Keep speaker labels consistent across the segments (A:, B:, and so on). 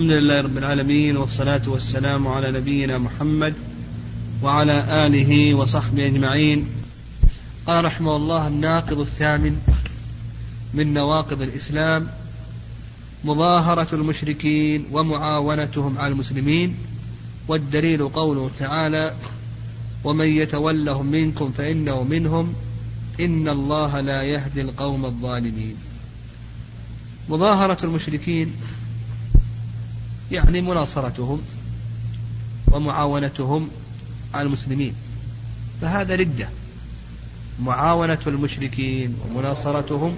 A: الحمد لله رب العالمين والصلاة والسلام على نبينا محمد وعلى آله وصحبه أجمعين. قال رحمه الله الناقض الثامن من نواقض الإسلام مظاهرة المشركين ومعاونتهم على المسلمين والدليل قوله تعالى ومن يتولهم منكم فإنه منهم إن الله لا يهدي القوم الظالمين. مظاهرة المشركين يعني مناصرتهم ومعاونتهم على المسلمين. فهذا ردة. معاونة المشركين ومناصرتهم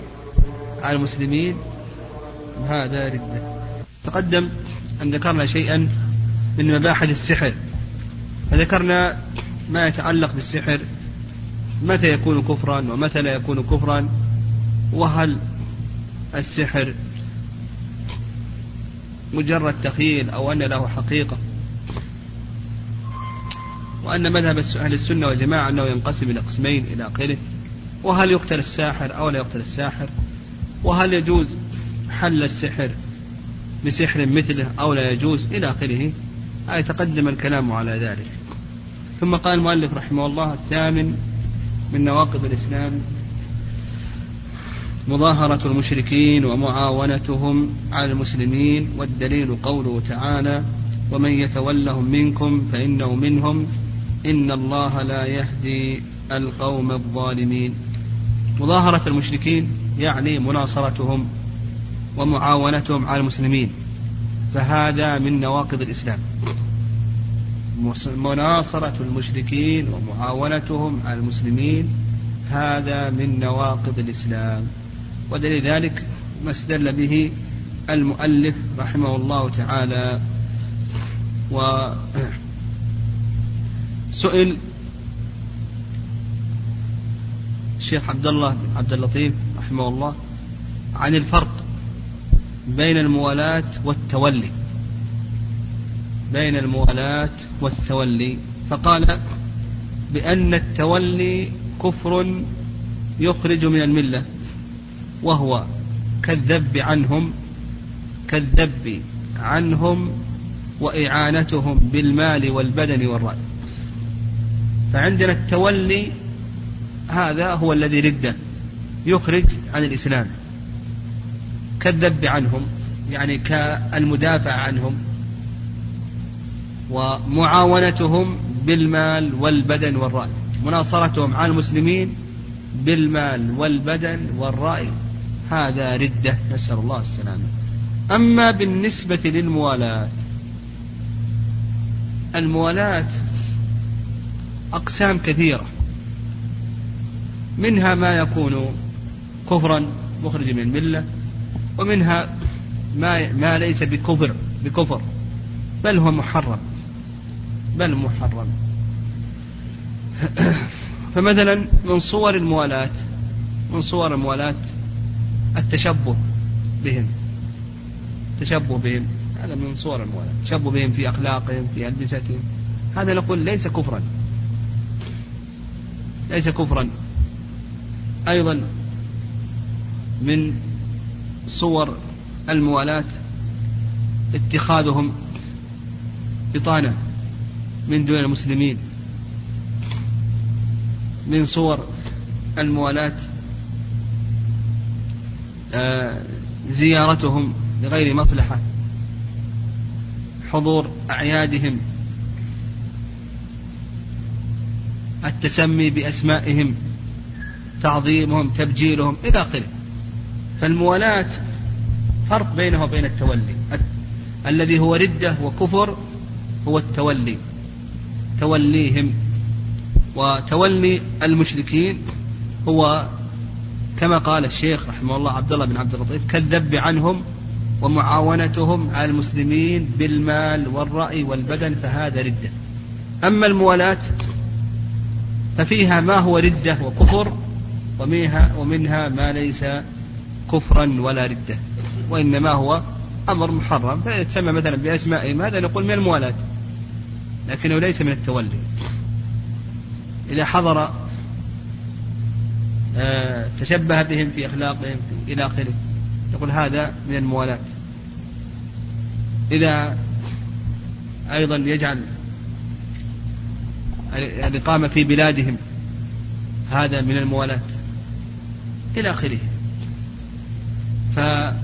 A: على المسلمين هذا ردة. تقدم أن ذكرنا شيئا من مباحث السحر. فذكرنا ما يتعلق بالسحر متى يكون كفرا ومتى لا يكون كفرا وهل السحر مجرد تخيل أو أن له حقيقة. وأن مذهب أهل السنة والجماعة أنه ينقسم إلى قسمين إلى آخره. وهل يقتل الساحر أو لا يقتل الساحر؟ وهل يجوز حل السحر بسحر مثله أو لا يجوز؟ إلى آخره. أي تقدم الكلام على ذلك. ثم قال المؤلف رحمه الله الثامن من نواقض الإسلام مظاهرة المشركين ومعاونتهم على المسلمين والدليل قوله تعالى ومن يتولهم منكم فإنه منهم إن الله لا يهدي القوم الظالمين. مظاهرة المشركين يعني مناصرتهم ومعاونتهم على المسلمين فهذا من نواقض الإسلام. مناصرة المشركين ومعاونتهم على المسلمين هذا من نواقض الإسلام. ودليل ذلك ما استدل به المؤلف رحمه الله تعالى. وسئل الشيخ عبد الله بن عبد اللطيف رحمه الله عن الفرق بين الموالاة والتولي. بين الموالاة والتولي. فقال بأن التولي كفر يخرج من الملة. وهو كالذب عنهم كالذب عنهم وإعانتهم بالمال والبدن والرأي. فعندنا التولي هذا هو الذي رده يخرج عن الإسلام. كالذب عنهم يعني كالمدافع عنهم ومعاونتهم بالمال والبدن والرأي. مناصرتهم على المسلمين بالمال والبدن والرأي. هذا ردة نسأل الله السلامة. أما بالنسبة للموالاة الموالاة أقسام كثيرة. منها ما يكون كفرا مخرج من الملة ومنها ما ما ليس بكفر بكفر. بل هو محرم. بل محرم. فمثلا من صور الموالاة من صور الموالاة التشبه بهم. التشبه بهم. هذا من صور الموالاة. التشبه بهم في أخلاقهم في ألبستهم. هذا نقول ليس كفرا. ليس كفرا. أيضا من صور الموالاة اتخاذهم بطانة من دون المسلمين. من صور الموالاة زيارتهم لغير مصلحة حضور أعيادهم التسمي بأسمائهم تعظيمهم تبجيلهم إلى آخره. فالموالاة فرق بينه وبين التولي. الذي هو ردة وكفر هو التولي. توليهم. وتولي المشركين هو كما قال الشيخ رحمه الله عبد الله بن عبد اللطيف كالذب عنهم ومعاونتهم على المسلمين بالمال والرأي والبدن فهذا ردة. أما الموالاة ففيها ما هو ردة وكفر ومنها, ومنها ما ليس كفرا ولا ردة وإنما هو أمر محرم. فيتسمى مثلا بأسمائهم هذا نقول من الموالاة لكنه ليس من التولي. إذا حضر تشبه بهم في أخلاقهم إلى آخره. يقول هذا من الموالاة إذا أيضا يجعل الإقامة في بلادهم هذا من الموالاة إلى آخره. ففرق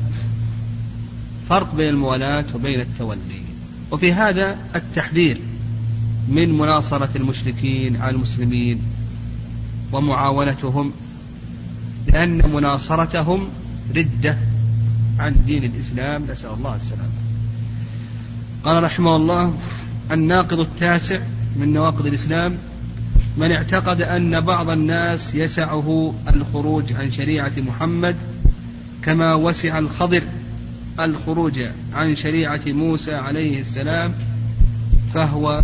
A: بين الموالاة وبين التولي. وفي هذا التحذير من مناصرة المشركين على المسلمين ومعاونتهم لأن مناصرتهم ردة عن دين الإسلام. نسأل الله السلامة. قال رحمه الله الناقض التاسع من نواقض الإسلام من اعتقد أن بعض الناس يسعه الخروج عن شريعة محمد كما وسع الخضر الخروج عن شريعة موسى عليه السلام فهو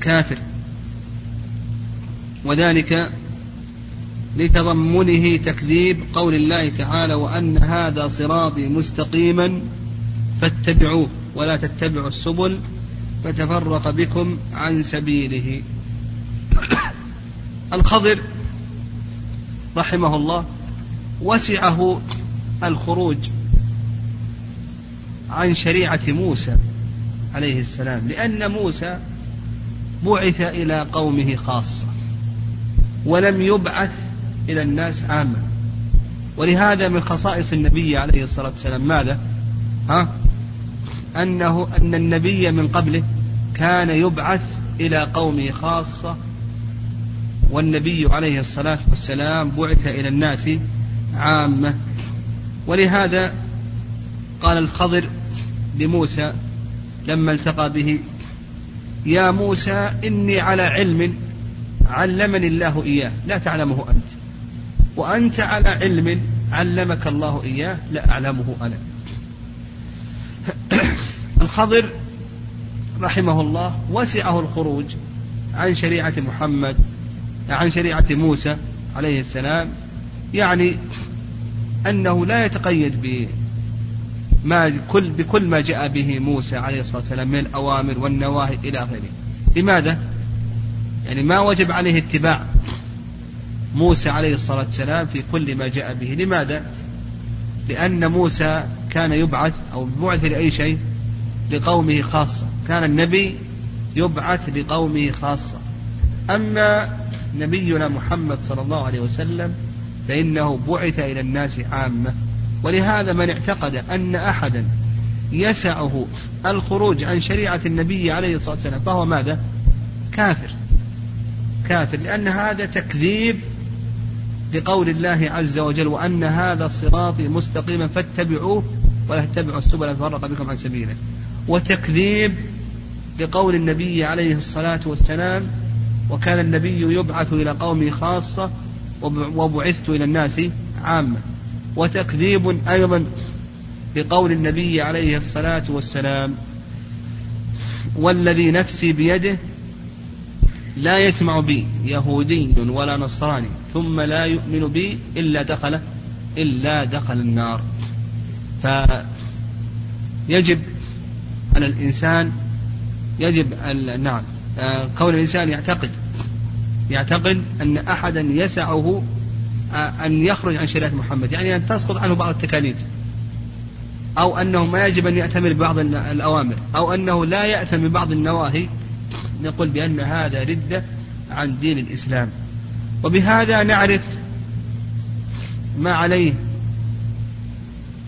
A: كافر. وذلك لتضمنه تكذيب قول الله تعالى وأن هذا صراطي مستقيما فاتبعوه ولا تتبعوا السبل فتفرق بكم عن سبيله. الخضر رحمه الله وسعه الخروج عن شريعة موسى عليه السلام لأن موسى بعث إلى قومه خاصة ولم يبعث إلى الناس عامة ولهذا من خصائص النبي عليه الصلاة والسلام ماذا؟ ها؟ أنه أن النبي من قبله كان يبعث إلى قومه خاصة والنبي عليه الصلاة والسلام بعث إلى الناس عامة ولهذا قال الخضر لموسى لما التقى به يا موسى إني على علم علمني الله إياه لا تعلمه أنت وأنت على علم علمك الله إياه لا أعلمه أنا. الخضر رحمه الله وسعه الخروج عن شريعة محمد عن شريعة موسى عليه السلام. يعني أنه لا يتقيد بما كل بكل ما جاء به موسى عليه الصلاة والسلام من الأوامر والنواهي إلى آخره. لماذا؟ يعني ما وجب عليه اتباع. موسى عليه الصلاة والسلام في كل ما جاء به. لماذا؟ لأن موسى كان يبعث أو بعث لأي شيء؟ لقومه خاصة. كان النبي يبعث لقومه خاصة. أما نبينا محمد صلى الله عليه وسلم فإنه بعث إلى الناس عامة. ولهذا من اعتقد أن أحدا يسعه الخروج عن شريعة النبي عليه الصلاة والسلام فهو ماذا؟ كافر. كافر. لأن هذا تكذيب لقول الله عز وجل وأن هذا الصراط مستقيما فاتبعوه ولا تتبعوا السبل ففرق بكم عن سبيله. وتكذيب لقول النبي عليه الصلاة والسلام وكان النبي يبعث إلى قومه خاصة وبعثت إلى الناس عامة. وتكذيب أيضا بقول النبي عليه الصلاة والسلام والذي نفسي بيده لا يسمع بي يهودي ولا نصراني. ثم لا يؤمن بي إلا دخل إلا دخل النار. فيجب على الإنسان يجب نعم آه، كون الإنسان يعتقد يعتقد أن أحدا يسعه آه، أن يخرج عن شريعة محمد يعني أن تسقط عنه بعض التكاليف. أو أنه ما يجب أن يأتمر ببعض الأوامر أو أنه لا يأتم ببعض النواهي نقول بأن هذا ردة عن دين الإسلام. وبهذا نعرف ما عليه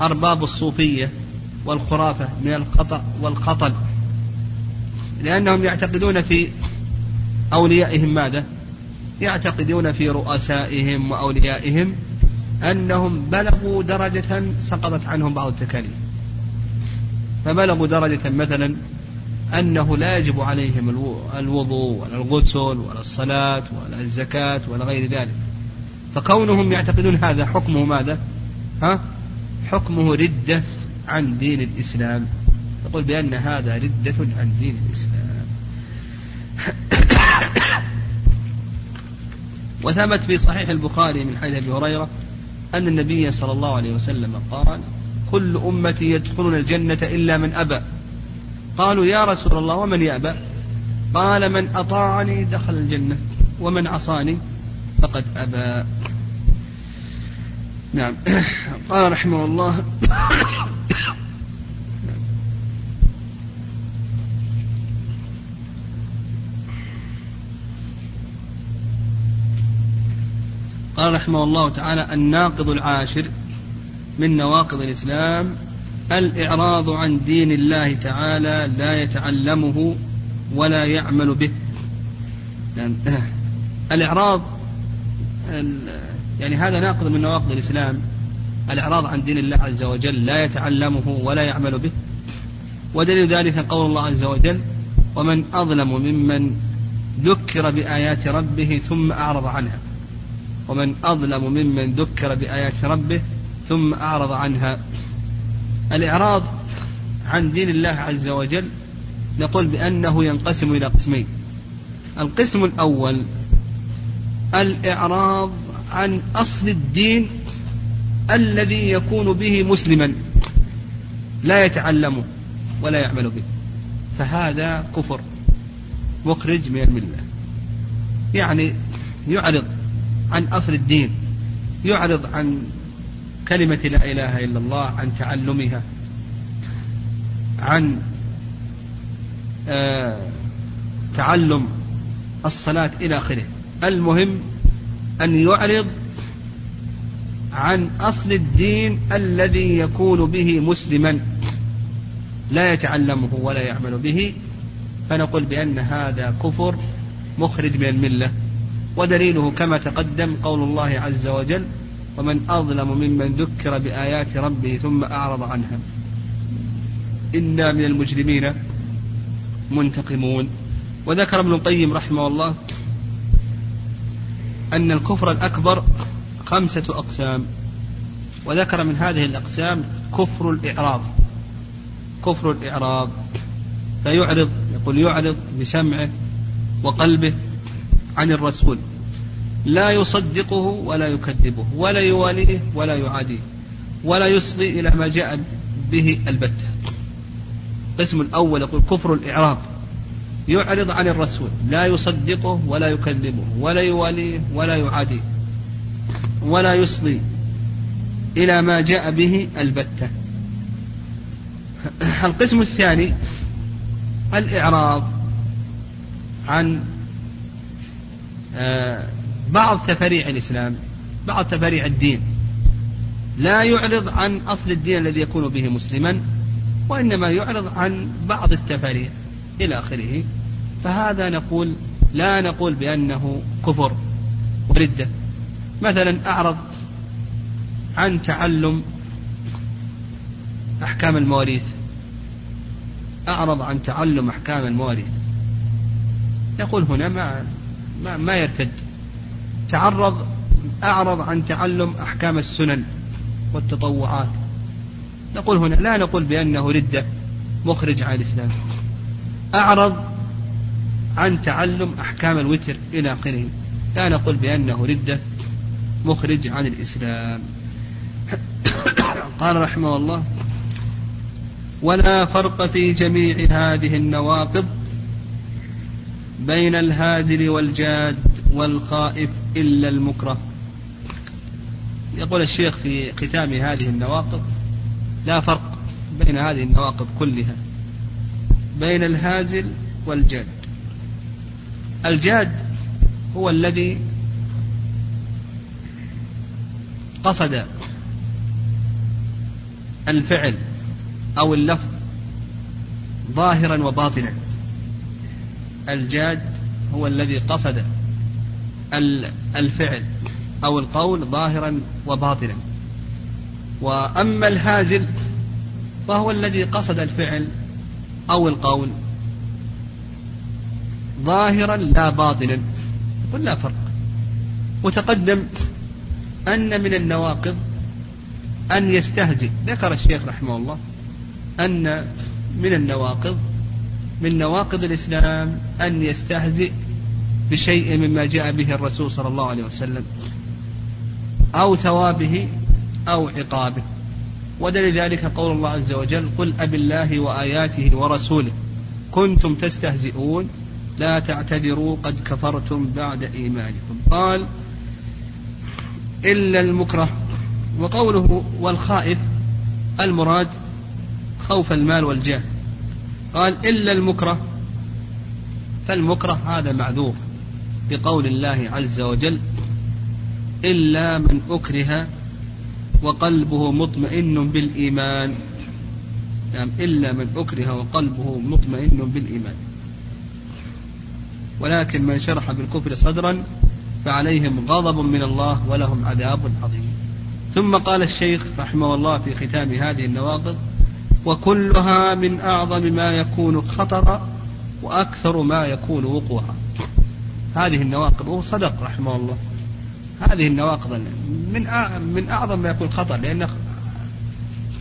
A: أرباب الصوفية والخرافة من الخطأ والخطل لأنهم يعتقدون في أوليائهم ماذا؟ يعتقدون في رؤسائهم وأوليائهم أنهم بلغوا درجة سقطت عنهم بعض التكاليف فبلغوا درجة مثلا أنه لا يجب عليهم الوضوء ولا الغسل ولا الصلاة ولا الزكاة ولا غير ذلك فكونهم يعتقدون هذا حكمه ماذا؟ ها؟ حكمه ردة عن دين الإسلام يقول بأن هذا ردة عن دين الإسلام وثبت في صحيح البخاري من حديث أبي هريرة أن النبي صلى الله عليه وسلم قال كل أمتي يدخلون الجنة إلا من أبى قالوا يا رسول الله ومن يأبى؟ قال من أطاعني دخل الجنة ومن عصاني فقد أبى. نعم. قال رحمه الله. قال رحمه الله تعالى الناقض العاشر من نواقض الإسلام الإعراض عن دين الله تعالى لا يتعلمه ولا يعمل به. يعني الإعراض يعني هذا ناقض من نواقض الإسلام. الإعراض عن دين الله عز وجل لا يتعلمه ولا يعمل به. ودليل ذلك قول الله عز وجل ومن أظلم ممن ذكر بآيات ربه ثم أعرض عنها. ومن أظلم ممن ذكر بآيات ربه ثم أعرض عنها. الإعراض عن دين الله عز وجل نقول بأنه ينقسم إلى قسمين. القسم الأول الإعراض عن أصل الدين الذي يكون به مسلما لا يتعلمه ولا يعمل به. فهذا كفر مخرج من الملة. يعني يعرض عن أصل الدين يعرض عن كلمة لا إله إلا الله عن تعلمها عن آه تعلم الصلاة إلى آخره. المهم أن يعرض عن أصل الدين الذي يكون به مسلما لا يتعلمه ولا يعمل به. فنقول بأن هذا كفر مخرج من الملة ودليله كما تقدم قول الله عز وجل ومن أظلم ممن ذكر بآيات ربه ثم أعرض عنها. إنا من المجرمين منتقمون. وذكر ابن القيم رحمه الله أن الكفر الأكبر خمسة أقسام. وذكر من هذه الأقسام كفر الإعراض. كفر الإعراض. فيعرض يقول يعرض بسمعه وقلبه عن الرسول. لا يصدقه ولا يكذبه ولا يواليه ولا يعاديه ولا يصغي إلى ما جاء به البتة. القسم الأول يقول كفر الإعراض يعرض عن الرسول لا يصدقه ولا يكذبه ولا يواليه ولا يعاديه ولا يصغي إلى ما جاء به البتة. القسم الثاني الإعراض عن آه، بعض تفريع الإسلام بعض تفريع الدين. لا يعرض عن أصل الدين الذي يكون به مسلما وإنما يعرض عن بعض التفريع إلى آخره. فهذا نقول لا نقول بأنه كفر وردة. مثلا أعرض عن تعلم أحكام المواريث. أعرض عن تعلم أحكام المواريث. يقول هنا ما ما, ما يرتد. تعرض أعرض عن تعلم أحكام السنن والتطوعات. نقول هنا لا نقول بأنه ردة مخرج عن الإسلام. أعرض عن تعلم أحكام الوتر إلى آخره. لا نقول بأنه ردة مخرج عن الإسلام. قال رحمه الله ولا فرق في جميع هذه النواقض بين الهازل والجاد والخائف. إلا المكره. يقول الشيخ في ختام هذه النواقض لا فرق بين هذه النواقض كلها بين الهازل والجاد. الجاد هو الذي قصد الفعل أو اللفظ ظاهرا وباطنا. الجاد هو الذي قصد الفعل أو القول ظاهرا وباطنا. وأما الهازل فهو الذي قصد الفعل أو القول ظاهرا لا باطنا. يقول لا فرق. وتقدم أن من النواقض أن يستهزئ. ذكر الشيخ رحمه الله أن من النواقض من نواقض الإسلام أن يستهزئ بشيء مما جاء به الرسول صلى الله عليه وسلم أو ثوابه أو عقابه. ودليل ذلك قول الله عز وجل قل أب الله وآياته ورسوله كنتم تستهزئون لا تعتذروا قد كفرتم بعد إيمانكم. قال إلا المكره. وقوله والخائف المراد خوف المال والجاه. قال إلا المكره. فالمكره هذا معذور. بقول الله عز وجل إلا من أكره وقلبه مطمئن بالإيمان. نعم إلا من أكره وقلبه مطمئن بالإيمان. ولكن من شرح بالكفر صدرا فعليهم غضب من الله ولهم عذاب عظيم. ثم قال الشيخ رحمه الله في ختام هذه النواقض وكلها من أعظم ما يكون خطرا وأكثر ما يكون وقوعا. هذه النواقض وهو صدق رحمه الله. هذه النواقض من من أعظم ما يكون خطر لأن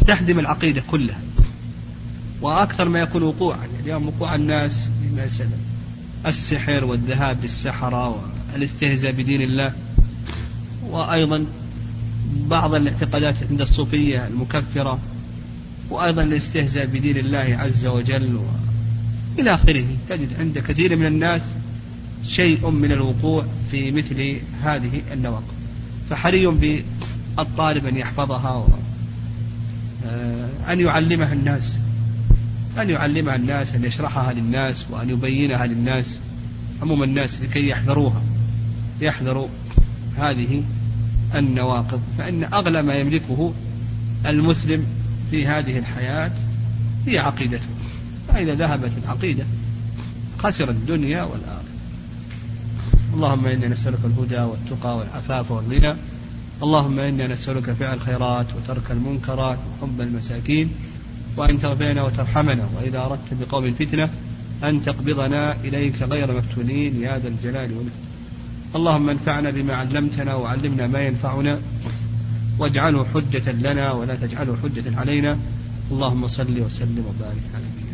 A: تهدم العقيدة كلها. وأكثر ما يكون وقوعا اليوم وقوع الناس مسألة السحر والذهاب بالسحرة والاستهزاء بدين الله. وأيضا بعض الاعتقادات عند الصوفية المكفرة. وأيضا الاستهزاء بدين الله عز وجل و... إلى آخره. تجد عند كثير من الناس شيء من الوقوع في مثل هذه النواقض. فحري بالطالب أن يحفظها. آه، أن يعلمها الناس أن يعلمها الناس أن يشرحها للناس وأن يبينها للناس. عموم الناس لكي يحذروها يحذروا هذه النواقض. فإن أغلى ما يملكه المسلم في هذه الحياة هي عقيدته. فإذا ذهبت العقيدة خسر الدنيا والآخرة. اللهم إنا نسألك الهدى والتقى والعفاف والغنى. اللهم إنا نسألك فعل الخيرات وترك المنكرات وحب المساكين. وأن تغفرنا وترحمنا وإذا أردت بقوم فتنة أن تقبضنا إليك غير مفتونين يا ذا الجلال والإكرام. اللهم انفعنا بما علمتنا وعلمنا ما ينفعنا. واجعله حجة لنا ولا تجعله حجة علينا. اللهم صل وسلم وبارك على نبينا